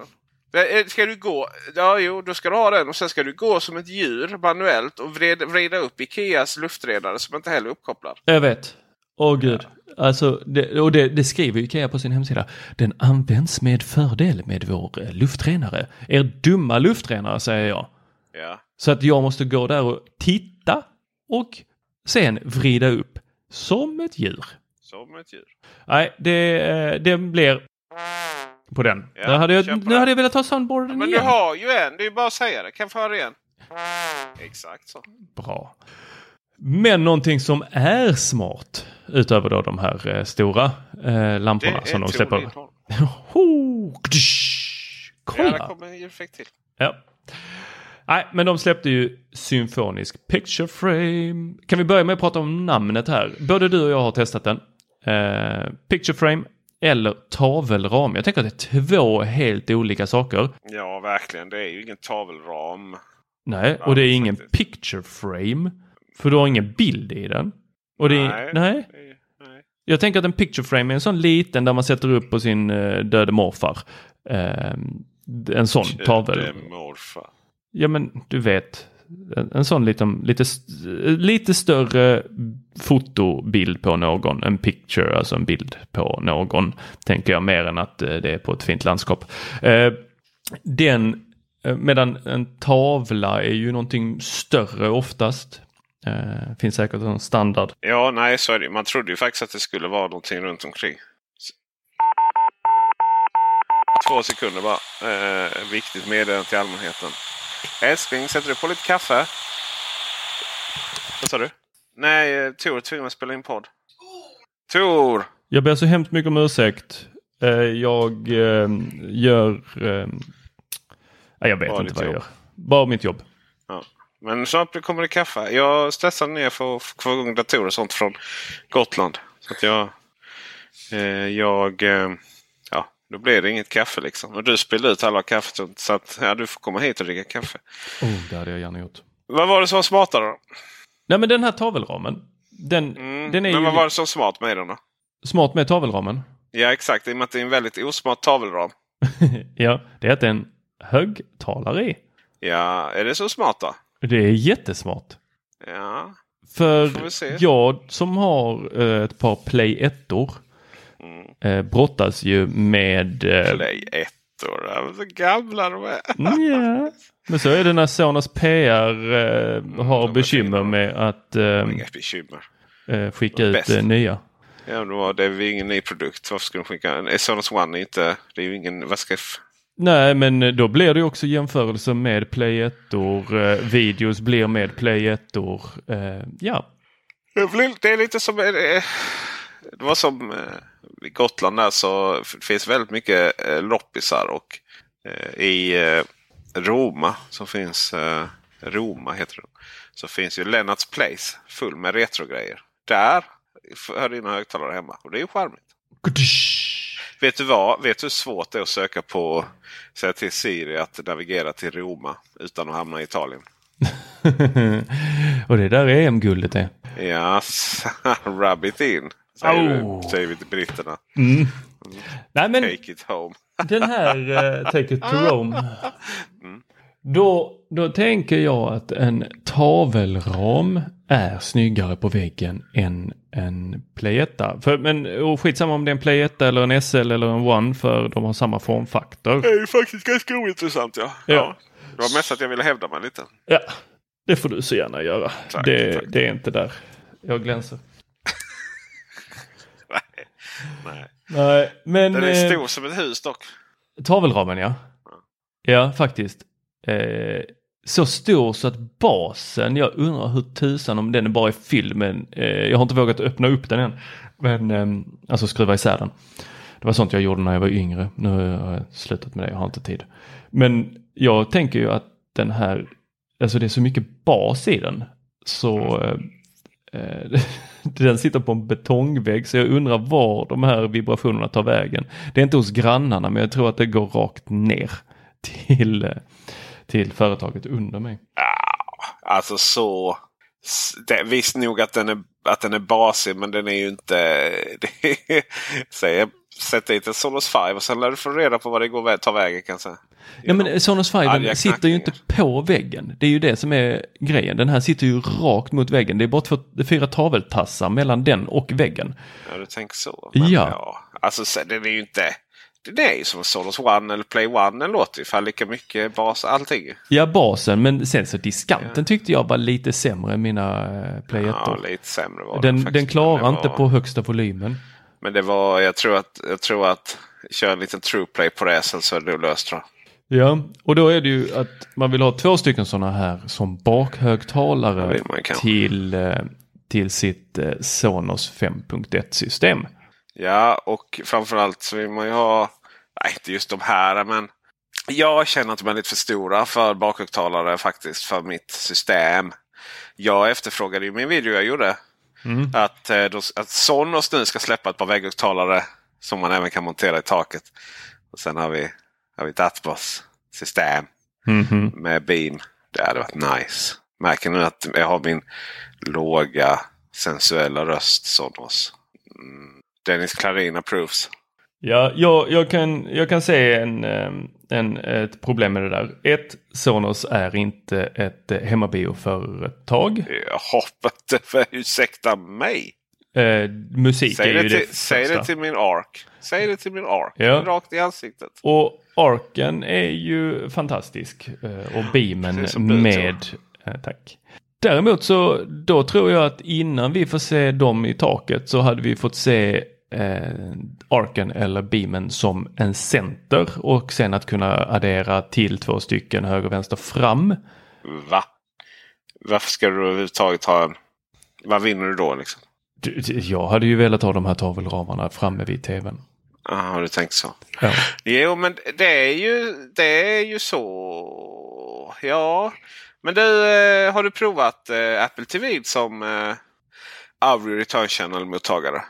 Speaker 2: Eh, Ska du gå? Ja, jo, då ska du ha den och sen ska du gå som ett djur manuellt och vrida, vrida upp Ikeas luftredare som inte heller är uppkopplad.
Speaker 1: Jag vet. Åh gud. Alltså, det, och det, det skriver Ikea på sin hemsida. Den används med fördel med vår eh, luftrenare. Er dumma luftrenare säger jag.
Speaker 2: Ja.
Speaker 1: Så att jag måste gå där och titta och sen vrida upp som ett djur.
Speaker 2: Som ett djur.
Speaker 1: Nej, det, eh, det blir på den.
Speaker 2: Ja,
Speaker 1: Där hade jag, nu
Speaker 2: den.
Speaker 1: hade jag velat ha soundboarden
Speaker 2: Men du
Speaker 1: igen.
Speaker 2: har ju en. Det är ju bara att säga det. Kan få höra igen? Exakt så.
Speaker 1: Bra. Men någonting som är smart utöver då de här eh, stora eh, lamporna som de släpper.
Speaker 2: Ja, där
Speaker 1: Kolla!
Speaker 2: kommer en ljudeffekt till.
Speaker 1: Ja. Nej, men de släppte ju symfonisk picture frame. Kan vi börja med att prata om namnet här? Både du och jag har testat den. Eh, picture frame eller tavelram. Jag tänker att det är två helt olika saker.
Speaker 2: Ja, verkligen. Det är ju ingen tavelram.
Speaker 1: Nej, och det är ingen
Speaker 2: faktiskt.
Speaker 1: picture frame. För du har ingen bild i den. Och det är, nej.
Speaker 2: Nej.
Speaker 1: Jag tänker att en picture frame är en sån liten där man sätter upp på sin uh, döde morfar. Eh, en sån tavel.
Speaker 2: Är morfar.
Speaker 1: Ja men du vet. En, en sån liten, lite, lite större fotobild på någon. En picture, alltså en bild på någon. Tänker jag mer än att eh, det är på ett fint landskap. Eh, den, eh, medan en tavla är ju någonting större oftast. Uh, finns säkert en standard.
Speaker 2: Ja, nej, så är det. Man trodde ju faktiskt att det skulle vara någonting runt omkring. Två sekunder bara. Uh, viktigt meddelande till allmänheten. Älskling, sätter du på lite kaffe? Vad sa du? Nej, eh, Tor tvingar spela in podd. Tor!
Speaker 1: Jag ber så hemskt mycket om ursäkt. Eh, jag eh, gör... Nej, jag vet
Speaker 2: Bara
Speaker 1: inte vad jag
Speaker 2: jobb.
Speaker 1: gör. Bara mitt jobb.
Speaker 2: Ja. Men snart kommer det kaffe. Jag stressade ner för att få igång datorer och sånt från Gotland. Så att jag... Jag ja, då blev det inget kaffe liksom. Och du spillde ut alla kaffet. Så att ja, du får komma hit och dricka kaffe.
Speaker 1: Oh, det hade jag gärna gjort.
Speaker 2: Vad var det som var smartare då?
Speaker 1: Nej men den här tavelramen. Den,
Speaker 2: Mm.
Speaker 1: den är
Speaker 2: Men
Speaker 1: ju
Speaker 2: vad var det som smart med den då?
Speaker 1: smart med tavelramen.
Speaker 2: Ja exakt, i och med att det är en väldigt osmart tavelram.
Speaker 1: ja, det är att det är en högtalare i.
Speaker 2: Ja, är det så smart då?
Speaker 1: Det är jättesmart.
Speaker 2: Ja.
Speaker 1: För jag som har eh, ett par Play 1
Speaker 2: Mm.
Speaker 1: eh, brottas ju med... Eh,
Speaker 2: Play 1 år. Ja, Så gamla de är.
Speaker 1: ja. Men så är det när Sonos PR eh, har
Speaker 2: de är
Speaker 1: bekymmer med att eh, eh, skicka ut
Speaker 2: bäst.
Speaker 1: nya.
Speaker 2: Ja, men det är väl ingen ny produkt. Varför ska de skicka en? Sonos One är inte... Det är ju ingen... Vad ska...
Speaker 1: Nej, men då blir det också jämförelser med Play 1 eh, Videos blir med Play 1 eh, Ja.
Speaker 2: Det är lite som... eh, Det var som eh, i Gotland där så finns väldigt mycket eh, loppisar. Och eh, i Roma så finns Roma heter det. Så finns ju Lennarts Place full med retrogrejer. Där hör dina högtalare hemma. Och det är ju charmigt. Vet du vad? Vet du hur svårt det är att söka på säga till Siri att navigera till Roma utan att hamna i Italien?
Speaker 1: och det är där EM-guldet är.
Speaker 2: Ja, rub it in. Säger, oh. du, säger vi till britterna.
Speaker 1: Mm. Nej, men
Speaker 2: Take it home.
Speaker 1: den här uh, Take it to Rome. Mm. Då, då tänker jag att en tavelram är snyggare på väggen än en Play 1. För, men och skitsamma om det är en Play 1 eller en SL eller en One för de har samma formfaktor.
Speaker 2: Det är ju faktiskt ganska ointressant ja. ja. ja. Det var mest att jag ville hävda mig lite.
Speaker 1: Ja, det får du så gärna göra. Tack, det, tack. det är inte där jag glänser.
Speaker 2: Nej, nej.
Speaker 1: Men,
Speaker 2: Den är stor eh, som ett hus dock.
Speaker 1: Tavelramen ja. Ja, faktiskt. Eh, så stor så att basen, jag undrar hur tusan om den är bara är fylld men eh, jag har inte vågat öppna upp den än. Men eh, alltså skruva isär den. Det var sånt jag gjorde när jag var yngre. Nu har jag slutat med det, jag har inte tid. Men jag tänker ju att den här, alltså det är så mycket bas i den. Så eh, eh Eh, den sitter på en betongvägg så jag undrar var de här vibrationerna tar vägen. Det är inte hos grannarna men jag tror att det går rakt ner till eh, till företaget under mig.
Speaker 2: Ja, alltså så. Det, visst nog att den, är, att den är basig men den är ju inte... säg, sätt dit en Sonos 5 och sen lär du få reda på vad det går ta vägen kanske.
Speaker 1: Ja men Sonos 5 sitter ju inte på väggen. Det är ju det som är grejen. Den här sitter ju rakt mot väggen. Det är bara två, fyra taveltassar mellan den och väggen.
Speaker 2: Ja du tänker så. Men
Speaker 1: ja.
Speaker 2: ja. Alltså den är ju inte det är ju som Solos One eller Play One. Den låter ju för lika mycket bas allting.
Speaker 1: Ja basen men sen så diskanten ja. tyckte jag var lite sämre än mina eh, Play 1.
Speaker 2: Ja lite sämre var
Speaker 1: den. Den, den klarar inte var... på högsta volymen.
Speaker 2: Men det var, jag tror att, jag tror att köra en liten true play på det sen så är det löst tror
Speaker 1: jag. Ja, och då är det ju att man vill ha två stycken sådana här som bakhögtalare till, eh, till sitt eh, Sonos 5.1 system.
Speaker 2: Ja, och framförallt så vill man ju ha, nej inte just de här men jag känner att de är lite för stora för bakhögtalare faktiskt för mitt system. Jag efterfrågade ju min video jag gjorde. Mm. Att, eh, att Sonos nu ska släppa ett par vägghögtalare som man även kan montera i taket. Och Sen har vi, har vi ett Atmos system mm. med Beam. Det hade varit nice. Märker nu att jag har min låga sensuella röst Sonos. Mm. Dennis Klarin approves.
Speaker 1: Ja, jag, jag, kan, jag kan se en, en, ett problem med det där. Ett, Sonos är inte ett hemmabio-företag.
Speaker 2: Jag hoppas det, ursäkta mig.
Speaker 1: Eh, musik
Speaker 2: säg
Speaker 1: är
Speaker 2: ju
Speaker 1: det,
Speaker 2: till, Säg det till min ARK. Säg det till min ARK.
Speaker 1: Ja.
Speaker 2: Rakt i ansiktet.
Speaker 1: Och ARKen är ju fantastisk. Eh, och beamen med... Eh, tack. Däremot så då tror jag att innan vi får se dem i taket så hade vi fått se eh, arken eller beamen som en center och sen att kunna addera till två stycken höger, vänster, fram.
Speaker 2: Va? Varför ska du överhuvudtaget ha en? Vad vinner du då liksom?
Speaker 1: Jag hade ju velat ha de här tavelramarna framme vid tvn.
Speaker 2: Ja, har du tänkt så?
Speaker 1: Ja.
Speaker 2: Jo, men det är ju, det är ju så. Ja, men du, eh, har du provat eh, Apple TV som eh, Audio Return Channel-mottagare?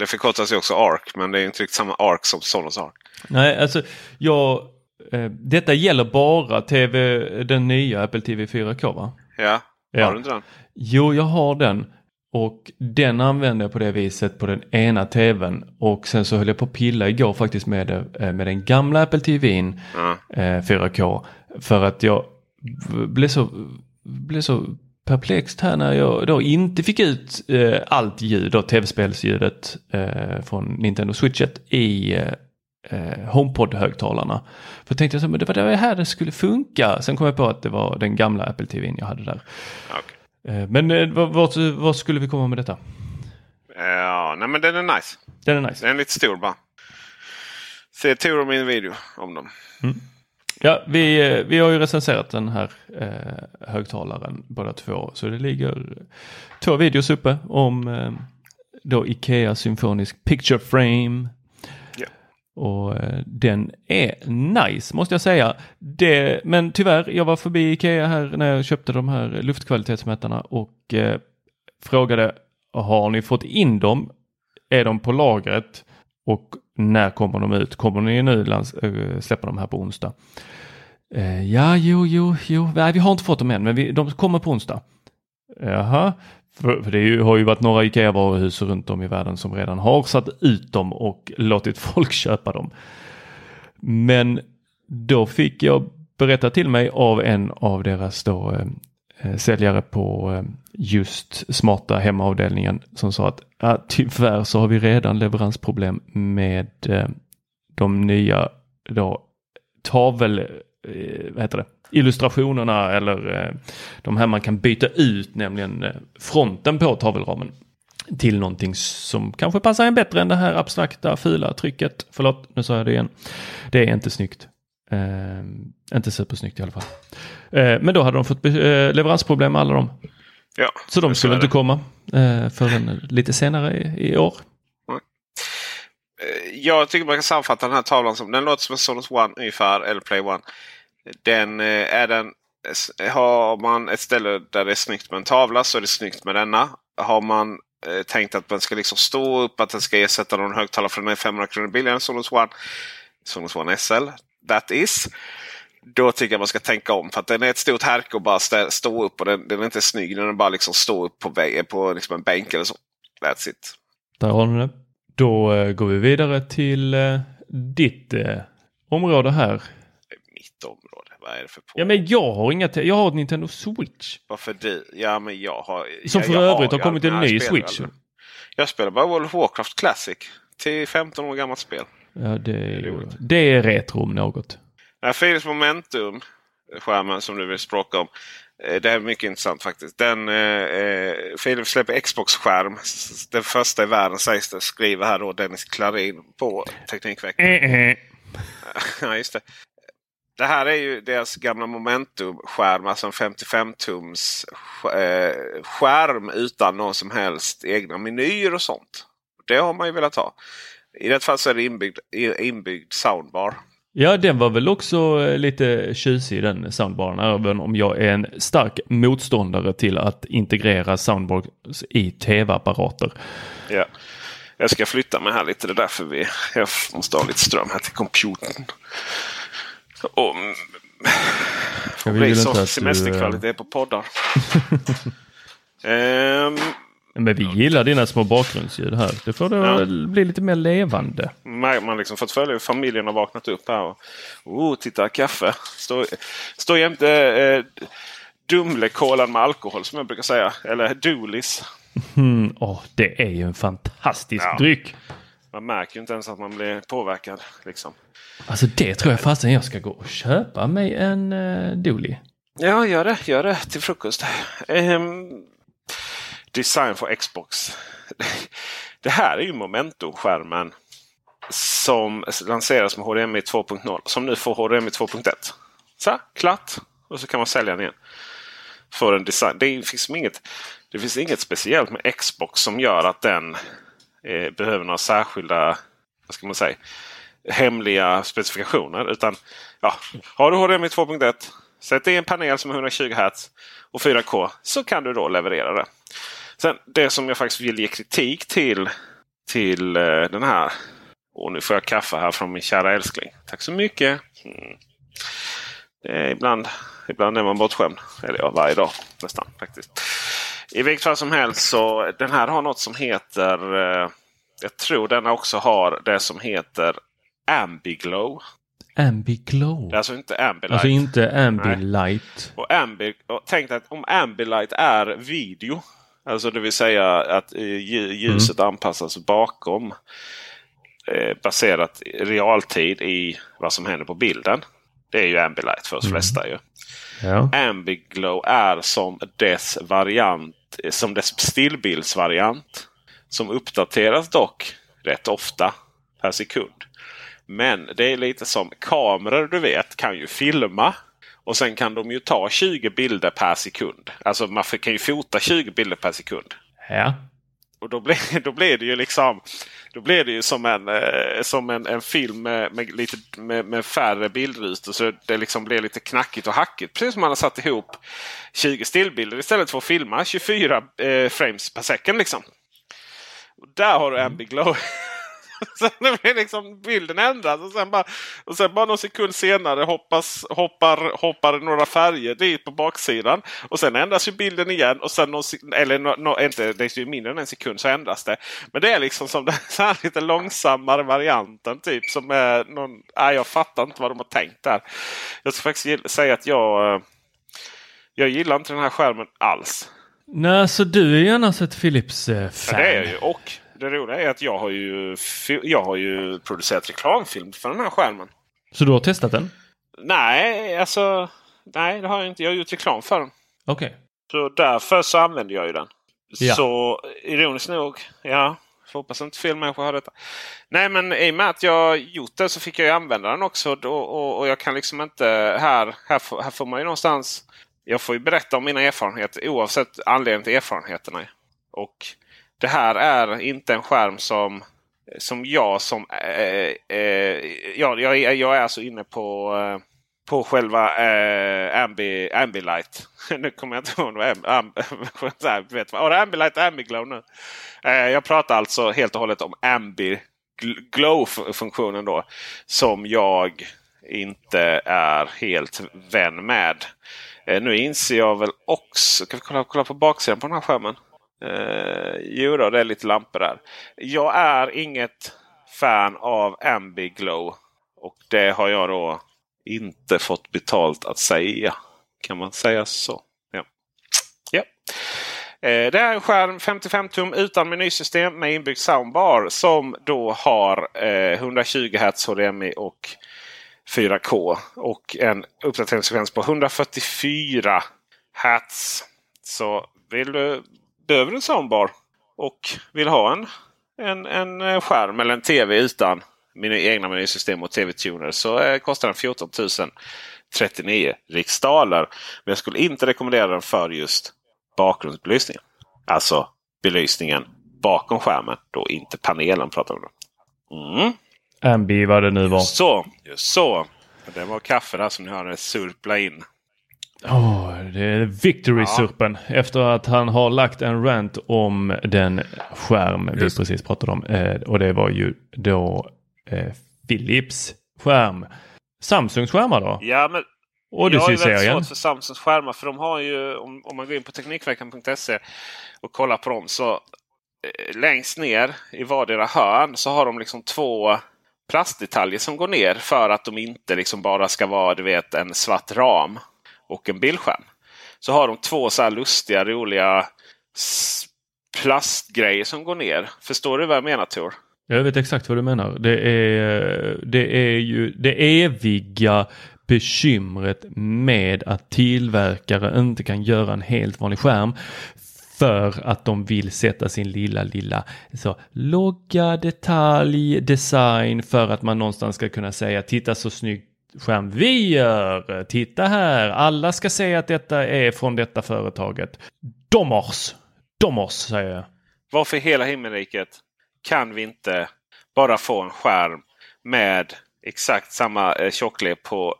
Speaker 2: Det förkortas ju också ARC men det är inte riktigt samma ARC som Sonos ARC.
Speaker 1: Nej, alltså jag... Eh, detta gäller bara TV, den nya Apple TV 4K va?
Speaker 2: Ja,
Speaker 1: ja.
Speaker 2: har du inte den?
Speaker 1: Jo, jag har den. Och den använder jag på det viset på den ena tvn. Och sen så höll jag på att pilla igår faktiskt med, det, eh, med den gamla Apple TVn mm. eh, 4K. För att jag blev så, blev så perplext här när jag då inte fick ut eh, allt ljud, då tv-spelsljudet eh, från Nintendo Switchet i eh, eh HomePod-högtalarna. För tänkte jag så, men det var det här det skulle funka. Sen kom jag på att det var den gamla Apple TVn jag hade där.
Speaker 2: Okay.
Speaker 1: Eh, men eh, vart, vart skulle vi komma med detta?
Speaker 2: Ja, nej men den är nice.
Speaker 1: Den är nice.
Speaker 2: Den är lite stor bara. Se tur om min video om dem.
Speaker 1: Ja, vi, eh, vi har ju recenserat den här eh, högtalaren båda två. Så det ligger två videos uppe om eh, då Ikea Symfonisk Picture Frame.
Speaker 2: Ja.
Speaker 1: Och eh, den är nice måste jag säga. Det, men tyvärr, jag var förbi Ikea här när jag köpte de här luftkvalitetsmätarna och eh, frågade har ni fått in dem? Är de på lagret? Och när kommer de ut? Kommer ni nu lans- äh, eh, släppa de här på onsdag? Eh, ja, jo, jo, jo. Nej, vi har inte fått dem än, men vi, de kommer på onsdag. Jaha, för, för det ju, har ju varit några Ikea-varuhus runt om i världen som redan har satt ut dem och låtit folk köpa dem. Men då fick jag berätta till mig av en av deras då, eh, Eh, säljare på eh, just smarta hemavdelningen som sa att ah, tyvärr så har vi redan leveransproblem med eh, de nya då, tavel, vad heter det? illustrationerna eller de här man kan byta ut, nämligen fronten på tavelramen till någonting som kanske passar en bättre än det här abstrakta fula trycket. Förlåt, nu sa jag det igen. Det är inte snyggt. Eh, inte supersnyggt i alla fall. Eh, men då hade de fått eh, leveransproblem alla de.
Speaker 2: Ja,
Speaker 1: Så de skulle inte
Speaker 2: det.
Speaker 1: komma eh, förrän lite senare i, i år.
Speaker 2: Eh, Jag tycker man kan sammanfatta den här tavlan som den låter som en Sonos One ungefär, eller Play One. Den eh, är den, har man ett ställe där det är snyggt med en tavla så är det snyggt med denna. Har man eh, tänkt att den ska liksom stå upp, att den ska ersätta någon högtalare för den är 500 kronor billigare än Sonos One. Sonos One SL. That is. Då tycker jag man ska tänka om. För att den är ett stort härke och bara stä- stå upp. och Den, den är inte snygg. Den är bara liksom stå upp på, på liksom en bänk eller så. That's it.
Speaker 1: Där har ni det. Då eh, går vi vidare till eh, ditt eh, område här.
Speaker 2: Mitt område. Vad är det för på?
Speaker 1: Ja men jag har inga, jag har ett Nintendo Switch.
Speaker 2: Varför du? Ja men jag har...
Speaker 1: Som för
Speaker 2: jag
Speaker 1: övrigt har
Speaker 2: ju
Speaker 1: kommit en ny Switch.
Speaker 2: aldrig. Jag spelar bara World of Warcraft Classic. Till 15 år gammalt spel.
Speaker 1: Ja det är, ju- det är retro om något.
Speaker 2: Nej, Philips Momentum, skärmen som du vill språka om. eh, Det är mycket intressant faktiskt. Den, eh, eh, Philips släpper Xbox-skärm. Den första i världen sägs det. Skriver här då Dennis Klarin på Teknikveckan. ja, just det. Det här är ju deras gamla Momentum-skärm. Alltså en 55-tums eh, skärm utan någon som helst egna menyer och sånt. Det har man ju velat ha. I det fall så är det inbyggd, inbyggd soundbar.
Speaker 1: Ja den var väl också eh, lite tjusig den soundbaren. Även om jag är en stark motståndare till att integrera soundbars i tv-apparater.
Speaker 2: Ja. Jag ska flytta mig här lite. Det är därför vi, jag måste ha lite ström här till computern. Och, mm,
Speaker 1: Jag
Speaker 2: det blir
Speaker 1: vill
Speaker 2: så
Speaker 1: inte att du,
Speaker 2: semesterkvalitet på poddar. Ehm,
Speaker 1: Men vi gillar dina små bakgrundsljud här. Det får det
Speaker 2: Ja.
Speaker 1: bli lite mer levande.
Speaker 2: man man liksom fått följa hur familjen har vaknat upp här. Och, oh, titta kaffe. Står, står jämte eh, Dumlekolan med alkohol som jag brukar säga. Eller Doolis.
Speaker 1: Mm, åh, det är ju en fantastisk
Speaker 2: Ja.
Speaker 1: dryck.
Speaker 2: Man märker ju inte ens att man blir påverkad. Liksom.
Speaker 1: Alltså det tror jag fasen jag ska gå och köpa mig en uh, Dooley.
Speaker 2: Ja, gör det. Gör det till frukost. Ehm, design för Xbox. Det här är ju Momentum-skärmen som lanseras med HDMI 2.0. Som nu får HDMI 2.1. Så, klart. Och så kan man sälja den igen. För en design. Det finns, inget, det finns inget speciellt med Xbox som gör att den eh, behöver några särskilda vad ska man säga, hemliga specifikationer. Utan ja, har du HDMI 2.1 Sätt i en panel som är 120 Hz och 4K så kan du då leverera det. Sen Det som jag faktiskt vill ge kritik till till eh, den här. Och nu får jag kaffe här från min kära älskling. Tack så mycket. Mm. Är ibland, ibland är man bortskämd. Eller ja, varje dag nästan faktiskt. I vilket fall som helst så den här har något som heter. Eh, jag tror den också har det som heter Ambiglow.
Speaker 1: Ambiglow.
Speaker 2: Alltså inte Ambilight.
Speaker 1: Alltså inte Ambilight.
Speaker 2: Och Ambi, och tänk att om Ambilight är video. Alltså det vill säga att eh, lju- ljuset anpassas bakom. Eh, baserat realtid i vad som händer på bilden. Det är ju Ambilight för oss flesta ju.
Speaker 1: Ja.
Speaker 2: Ambiglow är som dess variant, eh, som dess stillbildsvariant. Som uppdateras dock rätt ofta per sekund. Men det är lite som kameror du vet kan ju filma. Och sen kan de ju ta 20 bilder per sekund. Alltså man kan ju fota 20 bilder per sekund.
Speaker 1: Ja.
Speaker 2: Och då blir, då blir det ju liksom då blir det ju som en, eh, som en, en film med, med lite, med, med färre bildrutor. Så det liksom blir lite knackigt och hackigt. Precis som man har satt ihop 20 stillbilder istället för att filma 24 eh, frames per second. Liksom. Och där har du mm. Ambiglow. sen blir liksom bilden ändras och sen bara, och sen bara någon sekund senare hoppas, hoppar, hoppar några färger dit på baksidan. Och sen ändras ju bilden igen. och sen någon, eller no, no, inte, det är ju mindre än en sekund så ändras det. Men det är liksom som den här lite långsammare varianten. typ som är någon, nej, Jag fattar inte vad de har tänkt där. Jag ska faktiskt säga att jag, eh, jag gillar inte den här skärmen alls.
Speaker 1: Nej, så du är ju annars ett Philips-fan.
Speaker 2: Ja, det är jag ju. Och det roliga är att jag har ju, jag har ju producerat reklamfilm för den här skärmen.
Speaker 1: Så du har testat den?
Speaker 2: Nej, alltså. Nej, det har jag inte. Jag har gjort reklam för den.
Speaker 1: Okej. Okay.
Speaker 2: Så därför så använder jag ju den. Ja. Så ironiskt nog, ja. hoppas inte fel människa har detta. Nej, men i och med att jag gjort det så fick jag ju använda den också. Och, och, och jag kan liksom inte... Här, här, får, här får man ju någonstans... Jag får ju berätta om mina erfarenheter oavsett anledning till erfarenheterna. Och det här är inte en skärm som, som jag som... Eh, eh, jag, jag, jag är alltså inne på, eh, på själva eh, Ambi, Ambilight. nu kommer jag inte ihåg vad Am, amb, vet vad. Oh, Ambilight Ambiglow nu. Eh, jag pratar alltså helt och hållet om Ambiglow-funktionen. då. Som jag inte är helt vän med. Eh, nu inser jag väl också... Ska vi kolla, kolla på baksidan på den här skärmen? Eh, jo då, det är lite lampor där. Jag är inget fan av Ambiglow. Och det har jag då inte fått betalt att säga. Kan man säga så? Ja. ja. Eh, det är en skärm 55 tum utan menysystem med inbyggd soundbar som då har eh, 120 Hz HDMI och 4K. Och en uppdateringsfrekvens på 144 Hz. Så vill du behöver en soundbar och vill ha en, en, en eh, skärm eller en tv utan mina egna menysystem och tv-tuner så eh, kostar den 14 039 riksdaler. Men jag skulle inte rekommendera den för just bakgrundsbelysningen. Alltså belysningen bakom skärmen. Då inte panelen pratar om.
Speaker 1: Mm. Ambi vad det nu var.
Speaker 2: Just så. Just så. Det var kaffe där som ni hörde surpla in.
Speaker 1: Oh, det är Victory-surpen ja. efter att han har lagt en rant om den skärm Just. vi precis pratade om. Eh, och det var ju då eh, Philips skärm. Samsungs skärmar då?
Speaker 2: Ja, men
Speaker 1: Odyssey-serien. Jag
Speaker 2: är väldigt svårt för Samsungs skärmar för de har ju, om, om man går in på Teknikveckan.se och kollar på dem så eh, längst ner i vardera hörn så har de liksom två plastdetaljer som går ner för att de inte liksom bara ska vara du vet, en svart ram och en bildskärm. Så har de två så här lustiga, roliga plastgrejer som går ner. Förstår du vad jag menar Tor?
Speaker 1: Jag vet exakt vad du menar. Det är, det är ju det eviga bekymret med att tillverkare inte kan göra en helt vanlig skärm för att de vill sätta sin lilla, lilla så, logga, detalj, design för att man någonstans ska kunna säga titta så snyggt skärm vi gör. Titta här, alla ska se att detta är från detta företaget. Domors! Domors säger jag.
Speaker 2: Varför i hela himmelriket kan vi inte bara få en skärm med exakt samma eh, tjocklek på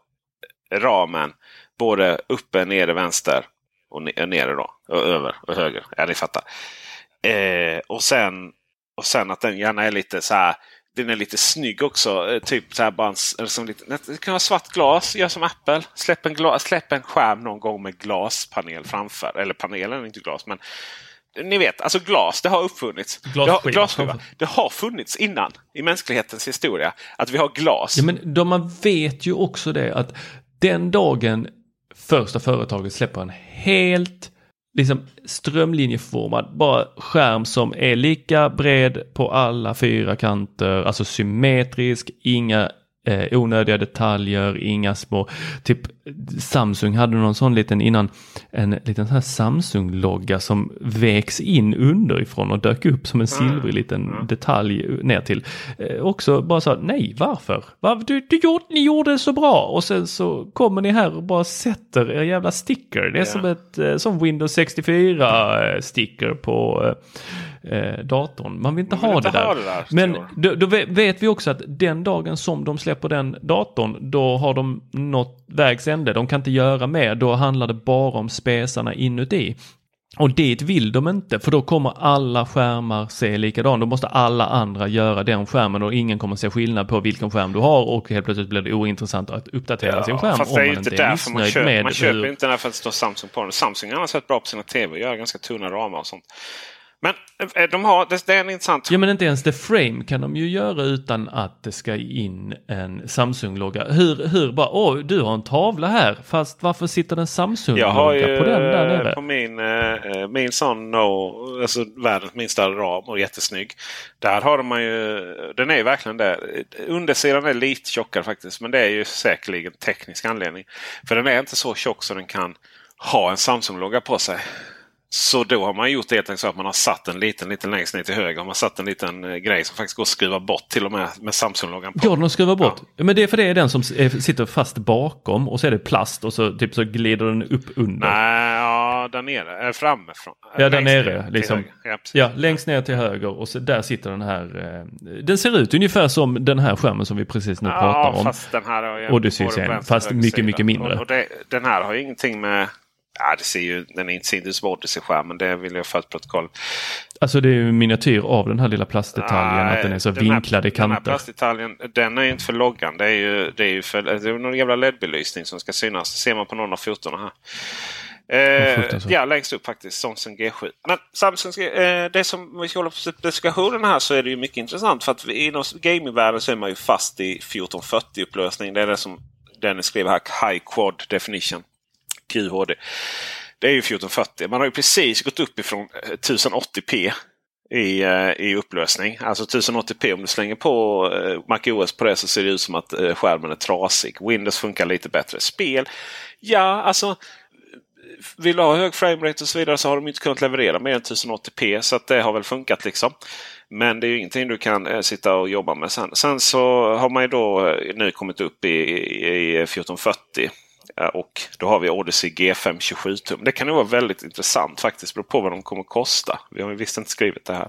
Speaker 2: ramen. Både uppe, nere, vänster och nere då. Och över och höger. Ja, ni fattar. Eh, och, sen, och sen att den gärna är lite så här den är lite snygg också. Eh, typ så här bara en, som lite, det kan vara svart glas. Gör som Apple. Släpp en, glas, släpp en skärm någon gång med glaspanel framför. Eller panelen inte glas. men ni vet, alltså glas, det har uppfunnits. Glasskiva. glasskiva. Det har funnits innan i mänsklighetens historia att vi har glas.
Speaker 1: Ja, men då man vet ju också det att den dagen första företaget släpper en helt liksom strömlinjeformad, bara skärm som är lika bred på alla fyra kanter, alltså symmetrisk, inga eh, onödiga detaljer, inga små, typ Samsung hade någon sån liten innan, en liten sån här Samsung-logga som väks in underifrån och dök upp som en silvrig liten detalj ner till. Eh, också bara så, nej varför? Var, du, du gjorde, ni gjorde det så bra och sen så kommer ni här och bara sätter er jävla sticker. Det är som ett, eh, som Windows 64 eh, sticker på eh, eh, datorn. Man vill inte,
Speaker 2: Man vill
Speaker 1: ha,
Speaker 2: inte
Speaker 1: det där.
Speaker 2: ha det där,
Speaker 1: Men då, då ve- vet vi också att den dagen som de släpper den datorn, då har de nått vägs ände. De kan inte göra mer. Då handlar det bara om spesarna inuti. Och dit vill de inte, för då kommer alla skärmar se likadant. Då måste alla andra göra den skärmen och ingen kommer se skillnad på vilken skärm du har och helt plötsligt blir det ointressant att uppdatera sin skärm
Speaker 2: fast det är ju
Speaker 1: inte
Speaker 2: inte
Speaker 1: är
Speaker 2: därför man köper. Man köper
Speaker 1: hur...
Speaker 2: inte den för att det står Samsung på den. Samsung har varit bra på sina tv och gör ganska tunna ramar och sånt. Men eh, de har, det, är en intressant...
Speaker 1: Ja men inte ens The Frame kan de ju göra utan att det ska in en Samsung-logga. Hur, hur bara, åh du har en tavla här, fast varför sitter det en
Speaker 2: Jag har
Speaker 1: Samsung-logga
Speaker 2: ju
Speaker 1: på den där
Speaker 2: eh,
Speaker 1: nere?
Speaker 2: på min, eh, min sån no, alltså världens minsta ram och jättesnygg. Där har man ju, den är ju verkligen det. Undersidan är lite tjockare faktiskt. Men det är ju säkerligen teknisk anledning. För den är inte så tjock så den kan ha en Samsung-logga på sig. Så då har man gjort det helt enkelt så att man har satt en liten, liten längst ner till höger. Har man satt en liten eh, grej som faktiskt går att skruva bort till och med med Samsung-loggan på.
Speaker 1: Ja, de skruvar bort. Men det är för det är den som sitter fast bakom och så är det plast och så, typ, så glider den upp under.
Speaker 2: Nej, ja, där nere. Äh, framifrån.
Speaker 1: Ja, där
Speaker 2: Längst
Speaker 1: nere. Liksom.
Speaker 2: Ja.
Speaker 1: Ja, längst ner till höger och så där sitter den här. Eh, den ser ut ungefär som den här skärmen som vi precis nu pratar om.
Speaker 2: fast den här har ju
Speaker 1: Odyssey
Speaker 2: både
Speaker 1: serien,
Speaker 2: vänster och
Speaker 1: fast mycket, mycket mindre.
Speaker 2: Och, och det, den här har ju ingenting med... Ja, det ser ju, den är inte sin ut som Odyssey-skärmen. Det vill jag för ett protokoll.
Speaker 1: Alltså det är ju miniatyr av den här lilla plastdetaljen, att den är så
Speaker 2: den här-
Speaker 1: vinklad i
Speaker 2: Den här
Speaker 1: kanter.
Speaker 2: plastdetaljen, den är ju inte för loggan. Det är ju, det är ju för, det är någon jävla LED-belysning som ska synas. Det ser man på någon av fotona här. Eh, ja, längst upp faktiskt. Samsung G7. Men Samsung, eh, det som vi ska hålla på specifikationen här så är det ju mycket intressant. För att vi, inom gamingvärlden så är man ju fast i 1440 upplösning. Det är det som Dennis skrev här. High Quad Definition. QHD. Det är ju 1440. Man har ju precis gått upp ifrån eh, 1080p i, eh, i upplösning. Alltså 1080p om du slänger på eh, MacOS på det så ser det ut som att eh, skärmen är trasig. Windows funkar lite bättre. Spel, ja alltså eh, vill du ha hög framerate och så vidare så har de inte kunnat leverera mer än 1080p. Så att det har väl funkat liksom. Men det är ju ingenting du kan eh, sitta och jobba med sen. Sen så har man ju då nu kommit upp i, i, i 1440. Eh, och då har vi Odyssey G5 27 tum. Det kan nog vara väldigt intressant faktiskt. Beror på vad de kommer att kosta. Vi har ju visst inte skrivit det här.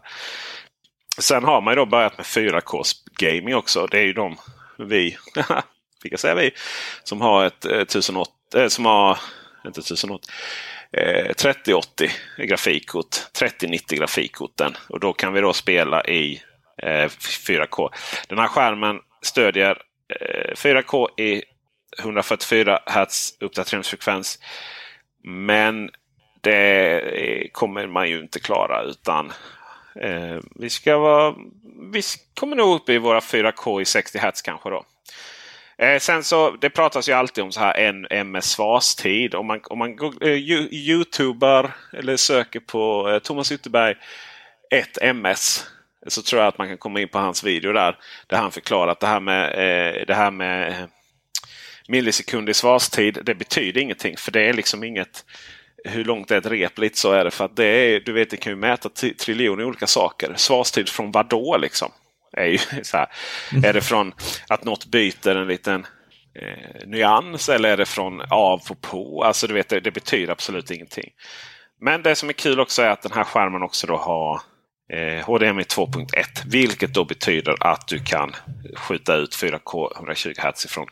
Speaker 2: Sen har man ju då börjat med 4K gaming också. Det är ju de vi, fick jag säga vi, som har ett eh, 1080, eh, som har, inte 1080, eh, 3080 grafikkort, 3090 grafikkorten. Och då kan vi då spela i eh, 4K. Den här skärmen stödjer eh, 4K i 144 Hz uppdateringsfrekvens. Men det kommer man ju inte klara utan eh, vi ska vara, vi kommer nog upp i våra 4K i 60 Hz kanske då. Eh, sen så, det pratas ju alltid om så här en ms svarstid. Om man, om man googlar, eh, youtubar eller söker på eh, Thomas Ytterberg 1 ms. Så tror jag att man kan komma in på hans video där. Där han förklarar att det här med, eh, det här med eh, millisekund i svarstid. Det betyder ingenting. För det är liksom inget hur långt är ett rep lite så är det. För att det är, du vet, det kan ju mäta triljoner olika saker. Svarstid från vad då liksom? Är, ju så här. är det från att något byter en liten eh, nyans eller är det från av och på? Alltså du vet, det, det betyder absolut ingenting. Men det som är kul också är att den här skärmen också då har eh, HDMI 2.1. Vilket då betyder att du kan skjuta ut 4K 120 Hz ifrån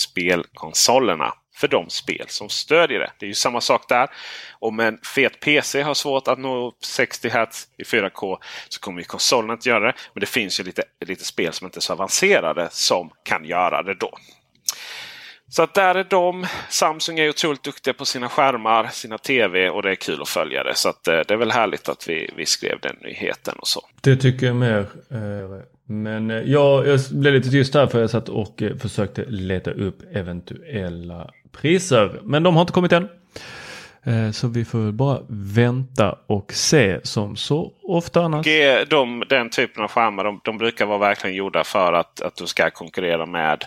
Speaker 2: spelkonsolerna. För de spel som stödjer det. Det är ju samma sak där. Om en fet PC har svårt att nå upp 60 Hz i 4K så kommer ju konsolen att göra det. Men det finns ju lite, lite spel som inte är så avancerade som kan göra det då. Så att där är de. Samsung är otroligt duktiga på sina skärmar, sina TV och det är kul att följa det. Så att, eh, det är väl härligt att vi, vi skrev den nyheten och så.
Speaker 1: Det tycker jag mer. eh, men eh, jag, jag blev lite tyst här för jag satt och eh, försökte leta upp eventuella priser. Men de har inte kommit än. Eh, så vi får väl bara vänta och se som så ofta annars.
Speaker 2: De, den typen av skärmar de, de brukar vara verkligen gjorda för att, att du ska konkurrera med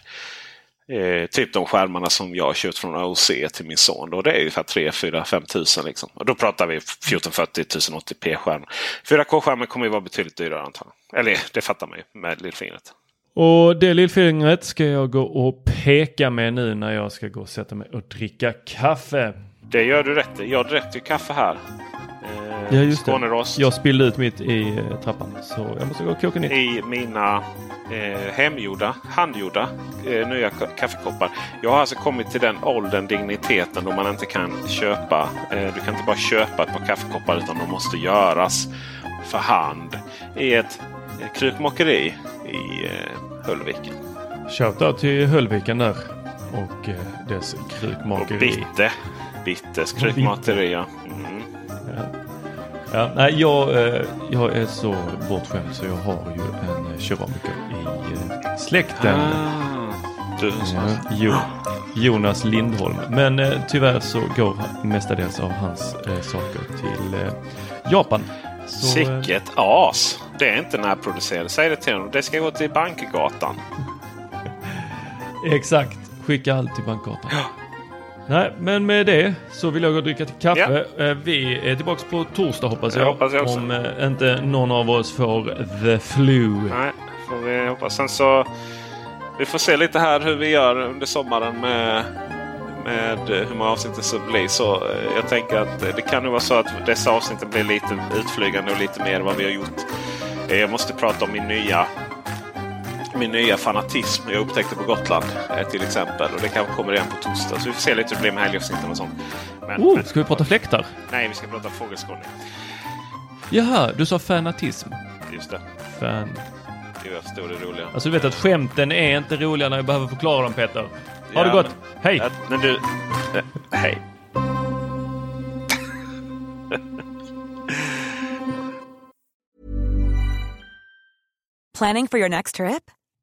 Speaker 2: eh, typ de skärmarna som jag har köpt från OC till min son. Då, det är ungefär 3, 4, 5 tusen. Liksom. Och då pratar vi 1440 1080p skärm. 4K-skärmen kommer ju vara betydligt dyrare antar jag. Eller det fattar man ju med lillfingret.
Speaker 1: Och det lillfingret ska jag gå och peka med nu när jag ska gå och sätta mig och dricka kaffe.
Speaker 2: Det gör du rätt i. Jag ju kaffe här. Eh,
Speaker 1: Ja just det.
Speaker 2: Skånerost.
Speaker 1: Jag spillde ut mitt i eh, trappan så jag måste gå och koka nytt.
Speaker 2: i mina eh, hemgjorda, handgjorda eh, nya ka- kaffekoppar. Jag har alltså kommit till den åldern, digniteten då man inte kan köpa. Eh, du kan inte bara köpa ett par kaffekoppar utan de måste göras för hand i ett krukmakeri i eh, Höllviken.
Speaker 1: Shoutout till Höllviken där och eh, dess
Speaker 2: Och
Speaker 1: krukmakeri.
Speaker 2: Bitte. Bittes krukmakeri. Ja. Mm.
Speaker 1: Ja, nej, jag, eh, jag är så bortskämd så jag har ju en eh, keramiker i eh, släkten.
Speaker 2: Ah, du,
Speaker 1: Ja, jo, Jonas Lindholm. Men tyvärr så går mestadels av hans saker till Japan. Så,
Speaker 2: Sicket as! Det är inte närproducerat. Säg det till honom. Det ska gå till Bankgatan.
Speaker 1: Exakt, skicka allt till Bankgatan. Nej, men med det så vill jag gå och dricka till kaffe. Eh, Vi är tillbaka på torsdag hoppas jag.
Speaker 2: Jag hoppas jag.
Speaker 1: Om eh, inte någon av oss får the flu.
Speaker 2: Nej, får vi hoppas. Sen så vi får se lite här hur vi gör under sommaren med, med hur många avsnitt det så blir. Så eh, jag tänker att det kan nog vara så att dessa avsnitt blir lite utflygande och lite mer vad vi har gjort. Jag måste prata om min nya min nya fanatism jag upptäckte på Gotland eh, till exempel. Och det kanske kommer igen på torsdag. Så vi får se lite hur det blir med helgavsnitten och sånt. Men,
Speaker 1: Oh,
Speaker 2: men,
Speaker 1: ska vi prata fläktar?
Speaker 2: nej, vi ska prata fågelskådning.
Speaker 1: Jaha, du sa fanatism.
Speaker 2: Just det.
Speaker 1: Fan.
Speaker 2: Det är jag förstår det roliga.
Speaker 1: Alltså du vet att skämten är inte roliga när jag behöver förklara dem Peter. Ha
Speaker 2: Ja,
Speaker 1: det gott.
Speaker 2: men-
Speaker 1: Hej!
Speaker 2: Ja, Men du... eh, Hej.
Speaker 5: Planning for your next trip?